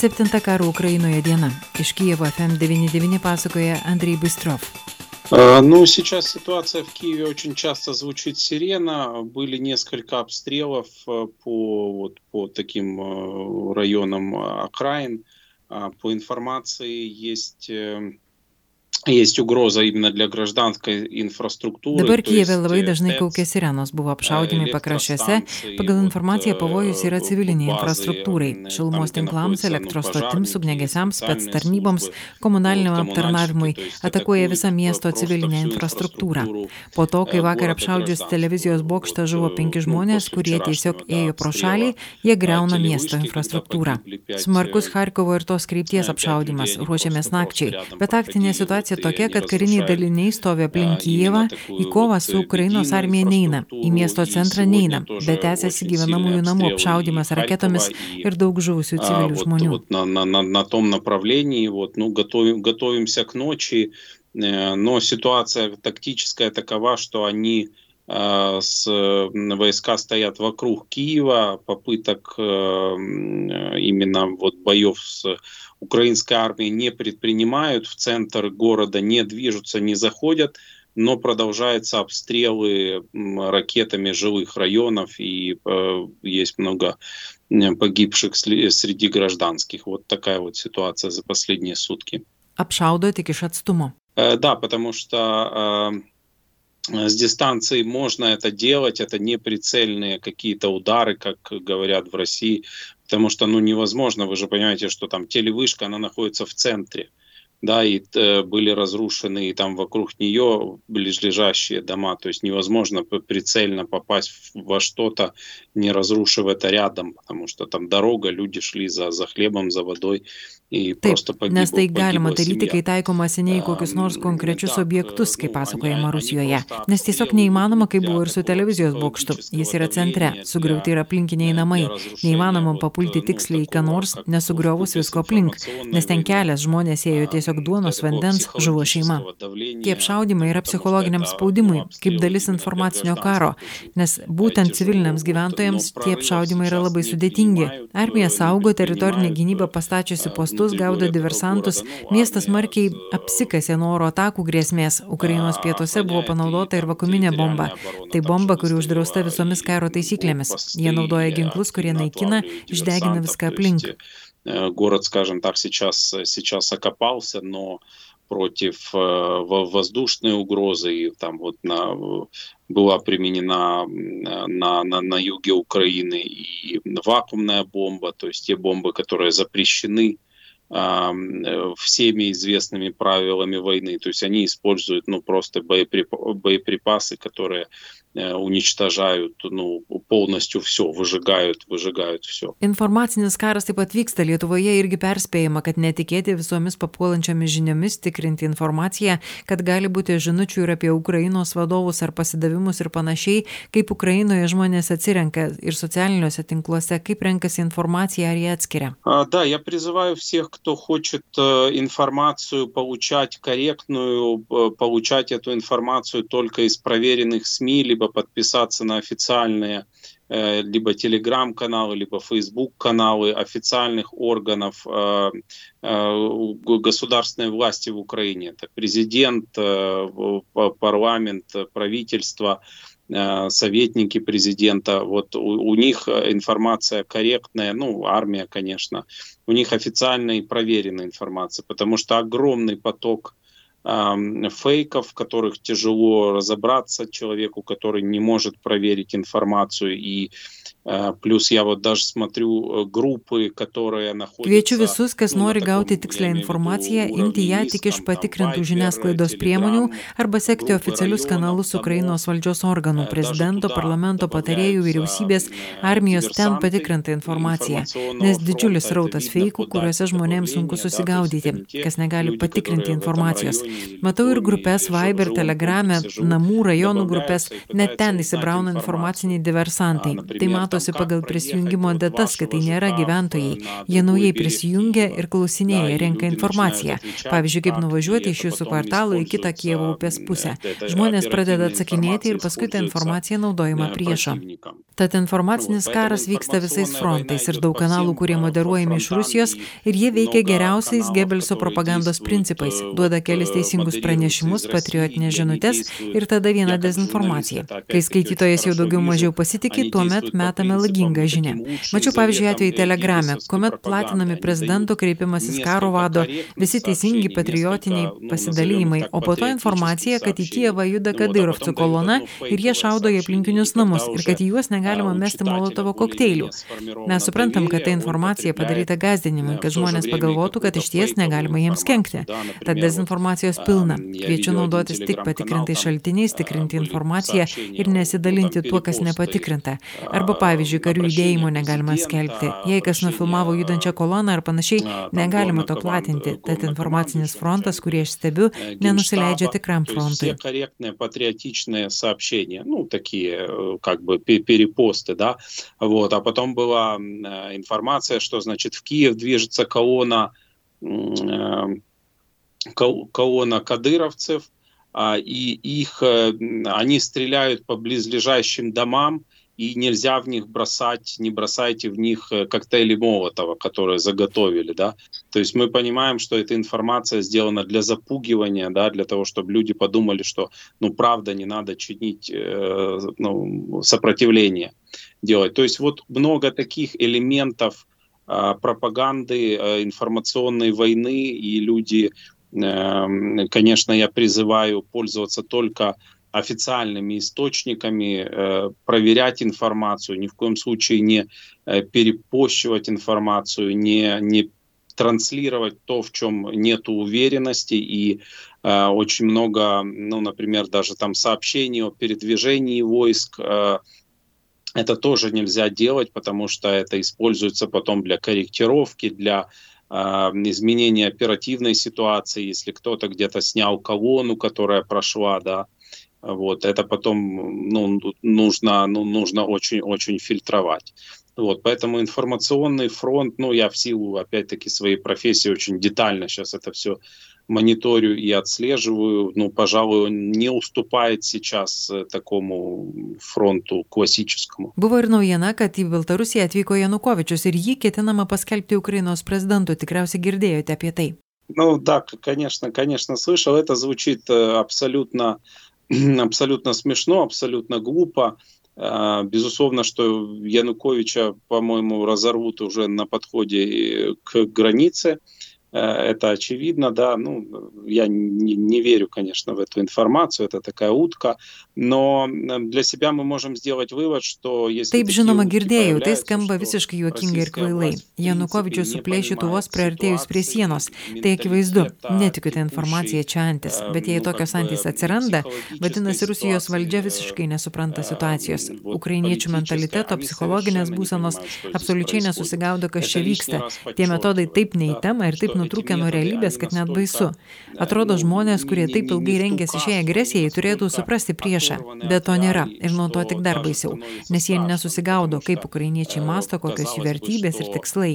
Septinta karo Ukrainoje diena. Iš Kijevo FM99 pasakoja Andrei Bystrov. Ну, сейчас ситуация в Киеве очень часто звучит сирена. Были несколько обстрелов по, вот, по таким районам окраин. По информации есть есть угроза именно для гражданской инфrastruktūrai. Dabar Kijeve labai dažnai kaukia sirenos, buvo apšaudimai pakraščiuose, pagal informaciją pavojus yra civiliniai infrastruktūrai, šilumos tinklams, elektros stotims, ugnegesiams, spets tarnyboms, komunaliniam aptarnavimui, atakuoja visą miesto civilinę infrastruktūrą. Po to, kai vakar apšaudžius televizijos bokštą žuvo penki žmonės, kurie tiesiog ėjo pro šalį, jie greuna miesto infrastruktūrą. Smarkus Harkovo ir tos krypties apšaudimas, ruošiamės nakčiai, bet taktinė situacija tokia, kad kariniai daliniai stovi aplink Kijevą, į kovą su Ukrainos armija neina, į miesto centrą neina, bet tęsiasi gyvenamųjų namų apšaudimas raketomis ir daug žuvusių civilių žmonių. Вот на, на, на, на том направлении, вот, ну, готовим, готовимся к ночи, э, но ситуация тактическая такова, что они э, с войска стоят вокруг Киева, попыток э, именно вот боев с украинской армией не предпринимают, в центр города не движутся, не заходят, но продолжаются обстрелы ракетами жилых районов и э, есть много погибших среди гражданских. Вот такая вот ситуация за последние сутки. Apšaudo tik iš atstumo. Э, да, потому что э, с дистанции можно это делать, это не прицельные какие-то удары, как говорят в России, потому что ну невозможно, вы же понимаете, что там телевышка, она находится в центре, да, и э, были разрушены и там вокруг нее ближайшие дома, то есть невозможно прицельно попасть во что-то, не разрушив это рядом, потому что там дорога, люди шли за, за хлебом, за водой, Taip, nes tai galima daryti, kai taikoma seniai kokius nors konkrečius objektus, kaip pasakojama Rusijoje. Nes tiesiog neįmanoma, kaip buvo ir su televizijos bokštu. Jis yra centre, sugriauti yra aplinkiniai namai. Neįmanoma papulti tiksliai į ką nors, nesugriovus visko aplink. Nes ten kelias žmonės ėjo tiesiog duonos vandens, žuvo šeima. Tie apšaudimai yra psichologiniam spaudimui, kaip dalis informacinio karo. Nes būtent civiliniams gyventojams tie apšaudimai yra labai sudėtingi. Armija saugo teritorinę gynybą pastačiusi postus postus, gaudo diversantus, miestas markiai apsikasė nuo oro atakų grėsmės. Ukrainos pietuose buvo panaudota ir vakuminė bomba. Tai bomba, kuri uždrausta visomis karo taisyklėmis. Jie naudoja ginklus, kurie naikina, išdegina viską aplink. Город, скажем так, сейчас, сейчас окопался, но против воздушной угрозы и там вот на, была применена на, на, на юге Украины и вакуумная бомба, то есть те бомбы, которые запрещены всеми известными правилами войны. То есть они используют ну, просто боеприпасы, которые уничтожают nu, полностью все, выжигают, выжигают все. Informacinis karas taip pat vyksta Lietuvoje irgi perspėjama, kad netikėti visomis papuolančiomis žiniomis, tikrinti informaciją, kad gali būti žinučių ir apie Ukrainos vadovus ar pasidavimus ir panašiai, kaip Ukrainoje žmonės atsirenka ir socialiniuose tinkluose, kaip renkasi informaciją ar jie atskiria. А, да, я призываю всех, кто хочет информацию получать корректную, получать эту информацию только из проверенных СМИ, либо подписаться на официальные э, либо телеграм-каналы, либо фейсбук-каналы официальных органов э, э, государственной власти в Украине. Это президент, парламент, правительство, советники президента. Вот у, у них информация корректная, ну, армия, конечно. У них официальная и проверенная информация, потому что огромный поток фейков, в которых тяжело разобраться человеку, который не может проверить информацию и Plus я вот даже смотрю группы, которые находятся... Kviečiu visus, kas nori gauti tikslę informaciją, imti ją tik iš patikrintų žiniasklaidos priemonių arba sekti oficialius kanalus Ukrainos valdžios organų, prezidento, parlamento patarėjų, vyriausybės, armijos ten patikrintą informaciją. Nes didžiulis rautas feikų, kuriuose žmonėms sunku susigaudyti, kas negali patikrinti informacijos. Matau ir grupės Viber, Telegrame, namų rajonų grupės, net ten įsibrauna informaciniai diversantai. Tai mato skirstosi pagal prisijungimo datas, kad tai nėra gyventojai. Jie naujai prisijungia ir klausinėja, renka informaciją. Pavyzdžiui, kaip nuvažiuoti iš jūsų kvartalo į kitą Kievo upės pusę. Žmonės pradeda atsakinėti ir paskui ta informacija naudojama priešo. Tad informacinis karas vyksta visais frontais ir daug kanalų, kurie moderuojami iš Rusijos ir jie veikia geriausiais Gebelso propagandos principais. Duoda kelis teisingus pranešimus, patriotinės žinutės ir tada vieną dezinformaciją. Kai skaitytojas jau daugiau mažiau pasitikė, tuomet metame lagingą žinę. Mačiau pavyzdžiui atvejį Telegrame, kuomet platinami prezidento kreipimasis karo vado, visi teisingi patriotiniai pasidalymai, o po to informacija, kad į Kijevą juda Kadirovcų kolona ir jie šaudo į aplinkinius namus ir kad į juos negali galima mesti molotovo kokteilių. Mes suprantam, kad ta informacija padaryta gazdinimui, kad žmonės pagalvotų, kad iš ties negalima jiems kenkti. Tad dezinformacijos pilna. Kviečiu naudotis tik patikrintais šaltiniais, tikrinti informaciją ir nesidalinti tuo, kas nepatikrinta. Arba, pavyzdžiui, karių judėjimo negalima skelbti. Jei kas nufilmavo judančią koloną ar panašiai, negalima to platinti. Tad informacinis frontas, kurį aš stebiu, nenusileidžia tikram frontui. ну, такие, как бы, перепуски посты, да, вот, а потом была э, информация, что, значит, в Киев движется колонна, э, колонна кадыровцев, а, и их, э, они стреляют по близлежащим домам, и нельзя в них бросать, не бросайте в них э, коктейли Молотова, которые заготовили, да. То есть мы понимаем, что эта информация сделана для запугивания, да, для того, чтобы люди подумали, что, ну, правда, не надо чинить э, ну, сопротивление делать. То есть вот много таких элементов э, пропаганды, э, информационной войны, и люди, э, конечно, я призываю пользоваться только официальными источниками, э, проверять информацию, ни в коем случае не э, перепощивать информацию, не, не транслировать то, в чем нет уверенности. И э, очень много, ну, например, даже там сообщений о передвижении войск, э, это тоже нельзя делать, потому что это используется потом для корректировки, для э, изменения оперативной ситуации, если кто-то где-то снял колонну, которая прошла, да, вот, это потом ну, нужно, ну, нужно очень-очень фильтровать. Вот, поэтому информационный фронт, ну, я в силу, опять-таки, своей профессии очень детально сейчас это все мониторю и отслеживаю, ну, пожалуй, он не уступает сейчас э, такому фронту классическому. Buvo ir naujiena, kad į Baltarusiją atvyko Janukovičius ir jį ketinama paskelbti Ukrainos prezidentu. Tikriausiai girdėjote apie tai. Ну да, конечно, конечно, слышал. Это звучит э, абсолютно абсолютно смешно, абсолютно глупо. А, безусловно, что Януковича, по-моему, разорвут уже на подходе к границе. Э, это очевидно, да, ну, я не, не верю, конечно, в эту информацию, это такая утка, но для себя мы можем сделать вывод, что если... Taip, žinoma, girdėjau, tai skamba visiškai juokingai ir kvailai. Janukovičius suplėšytų vos priartėjus prie sienos. Tai akivaizdu, netikiu tą informaciją čia antis, bet jei tokios antis atsiranda, vadinasi, Rusijos valdžia visiškai nesupranta situacijos. Ukrainiečių mentaliteto, psichologinės būsenos absoliučiai nesusigaudo, kas čia vyksta. Tie metodai taip neįtema ir taip nutrūkę nuo realybės, kad net baisu. Atrodo, žmonės, kurie taip ilgai rengėsi šiai agresijai, turėtų suprasti priešą, bet to nėra ir nuo to tik dar baisiau, nes jie nesusigaudo, kaip ukrainiečiai masto, kokios jų vertybės ir tikslai.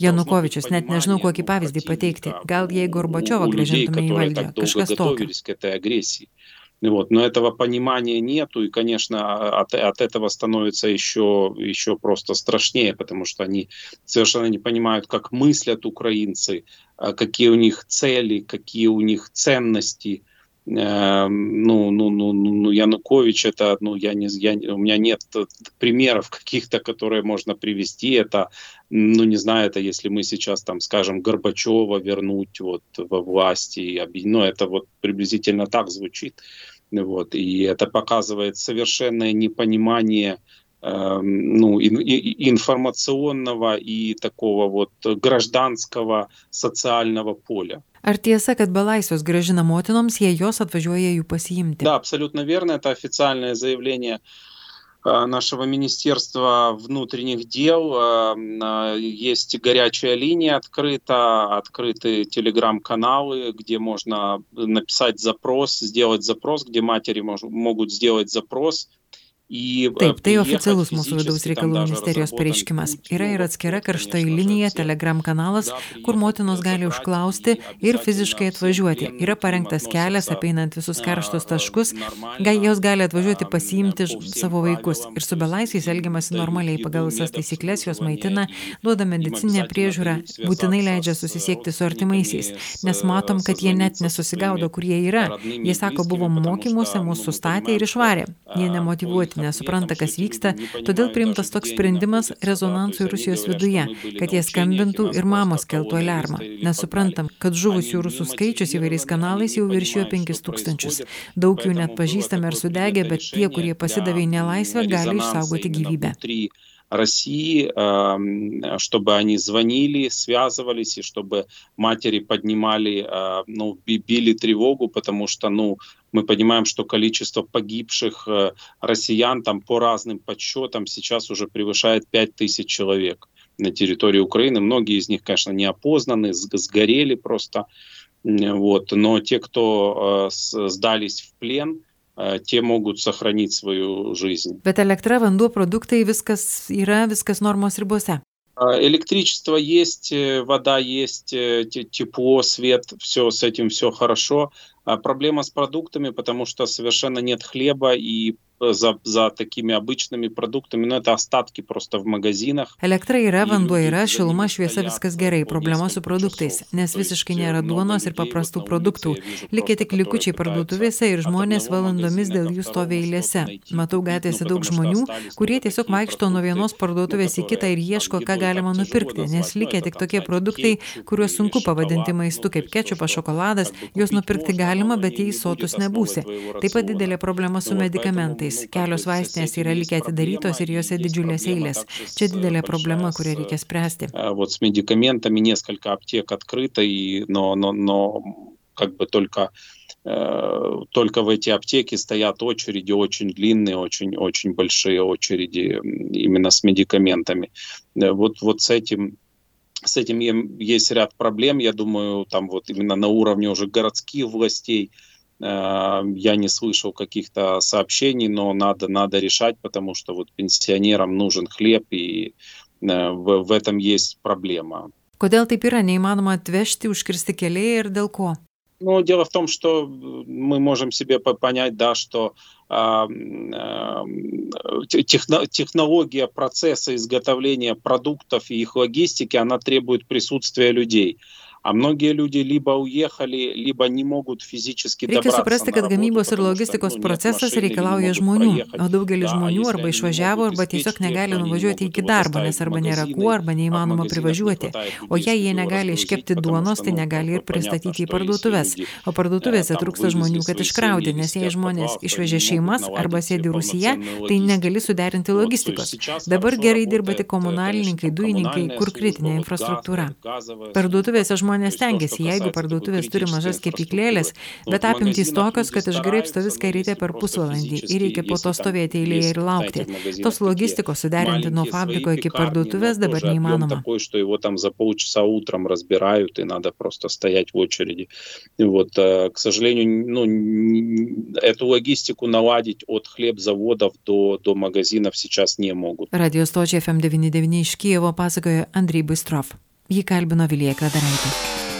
Janukovičius, net nežinau, kokį pavyzdį pateikti, gal jei Gorbačiovą grąžintume į valdžią, kažkas tokio. Вот. Но этого понимания нету, и, конечно, от, от этого становится еще, еще просто страшнее, потому что они совершенно не понимают, как мыслят украинцы, какие у них цели, какие у них ценности. Ну, ну, ну, ну, Янукович это, ну, я не, я, у меня нет примеров каких-то, которые можно привести. Это, ну, не знаю, это если мы сейчас там скажем Горбачева вернуть вот во власти, ну, это вот приблизительно так звучит. Вот, и это показывает совершенное непонимание э, ну, информационного и такого вот гражданского социального поля. Ar tiesa, kad belaisvės grąžina motinoms, jei jos atvažiuoja jų pasiimti? Да, абсолютно верно. Это официальное заявление Э, нашего Министерства внутренних дел. Э, э, есть горячая линия открыта, открыты телеграм-каналы, где можно написать запрос, сделать запрос, где матери могут сделать запрос Э, Taip, tai oficialus mūsų vidaus reikalų ministerijos pareiškimas. Yra ir atskira karštoji linija, telegram kanalas, kur motinos gali užklausti ir fiziškai atvažiuoti. Yra parengtas kelias apeinant visus karštus taškus, gal jos gali atvažiuoti pasiimti savo vaikus. Ir su belaisviais elgiamasi normaliai pagal visas taisyklės, jos maitina, duoda medicinę priežiūrą, būtinai leidžia susisiekti su artimaisiais, nes matom, kad jie net nesusigaudo, kur jie yra. Jie sako, buvo mokymuose, mūsų sustatė ir išvarė. Jie nemotivuoti nesupranta, kas vyksta, todėl priimtas toks sprendimas rezonansui Rusijos viduje, kad jie skambintų ir mamos keltų alarmą. Nes suprantam, kad žuvusių rusų skaičius įvairiais kanalais jau viršijo 5000. Daug jų net pažįstame ar sudegė, bet tie, kurie pasidavė į nelaisvę, gali išsaugoti gyvybę. России, чтобы они звонили, связывались, и чтобы матери поднимали, ну, били тревогу, потому что, ну, мы понимаем, что количество погибших э, россиян там по разным подсчетам сейчас уже превышает 5000 человек на территории Украины. Многие из них, конечно, не опознаны, сгорели просто. Вот. Но те, кто э, сдались в плен, э, те могут сохранить свою жизнь. Bet elektra, vanduo, produktai, viskas yra, viskas normos ribose. Электричество есть, вода есть, тепло, свет, все с этим все хорошо. А проблема с продуктами, потому что совершенно нет хлеба и за, за такими обычными продуktami, nu, tai остатки просто в магазинах. Elektra yra, vanduo yra, šiluma, šviesa, viskas gerai. Problema su produktais, nes visiškai nėra duonos ir paprastų produktų. Likia tik likučiai parduotuvėse ir žmonės valandomis dėl jų stovi eilėse. Matau gatvėse daug žmonių, kurie tiesiog vaikšto nuo vienos parduotuvės į kitą ir ieško, ką galima nupirkti, nes likia tik tokie produktai, kuriuos sunku pavadinti maistu, kaip kečupas, šokoladas, juos nupirkti galima, bet jei sotus nebūsi. Taip pat didelė problema su medikamentais metais. Kelios vaistinės yra likę atidarytos ir juose didžiulės eilės. Čia didelė проблема, kurią reikia spręsti. Вот с медикаментами несколько аптек открыто, и, но, но, но как бы только только в эти аптеки стоят очереди очень длинные, очень, очень большие очереди именно с медикаментами. Вот, вот с этим с этим есть ряд проблем, я думаю, там вот именно на уровне уже городских властей, я не слышал каких-то сообщений, но надо, надо решать, потому что вот пенсионерам нужен хлеб, и в, в этом есть проблема. Kodėl taip yra, neįmanoma atvežti, užkirsti keliai ir dėl ko? Ну, дело в том, что мы можем себе понять, да, что э, э, техно, технология процесса изготовления продуктов и их логистики, она требует присутствия людей. А многие люди либо уехали, либо не могут физически Reikia suprasti, kad gamybos ir logistikos procesas reikalauja žmonių, o daugelis žmonių arba išvažiavo, arba tiesiog negali nuvažiuoti iki darbo, nes arba nėra kuo, arba neįmanoma privažiuoti. O jei jie negali iškepti duonos, tai negali ir pristatyti į parduotuvės. O parduotuvėse trūksta žmonių, kad iškraudė, nes jei žmonės išvežė šeimas arba sėdi Rusija, tai negali suderinti logistikos. Dabar gerai dirba tik komunalininkai, dujininkai, kur kritinė infrastruktūra. Parduotuvėse žmonės žmonės stengiasi, jeigu parduotuvės turi mažas kepyklėlės, bet apimtys tokios, kad išgraipsto viską ryte per pusvalandį ir reikia po to stovėti eilėje ir laukti. Tos logistikos suderinti nuo fabriko iki parduotuvės dabar неиманoma. Такое, что его там за полчаса утром разбирают, и надо просто стоять в очереди. Вот, к сожалению, ну, эту логистику наладить от хлебзаводов до, до магазинов сейчас не могут. Radio stočiai FM99 iš Kievo pasakoja Andrei Bistrov. Jį kalbino Vilija Kvedaraitė.